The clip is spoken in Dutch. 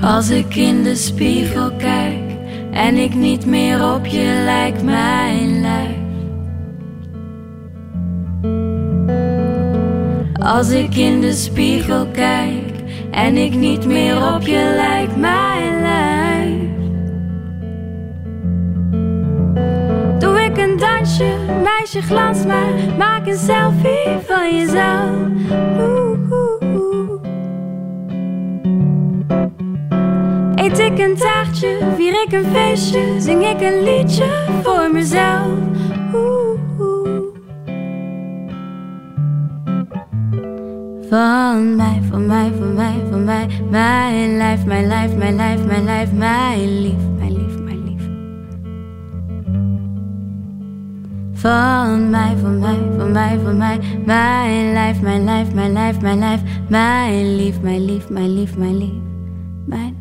Als ik in de spiegel kijk en ik niet meer op je lijk, mijn lijf. Als ik in de spiegel kijk en ik niet meer op je lijk, mijn lijf. Doe ik een dansje, meisje glans maar, maak een selfie van jezelf. Eet ik een taartje, vier ik een feestje, zing ik een liedje voor mezelf. Oeh, oeh. Van mij, van mij, van mij, van mij, mijn lijf, mijn lijf, mijn lijf, mijn lijf, mijn lief, mijn lief, mijn lief. Van mij, van mij, van mij, van mij, mijn lijf, mijn lijf, mijn lijf, mijn lijf, mijn lief, mijn lief, mijn lief, mijn lief, mijn.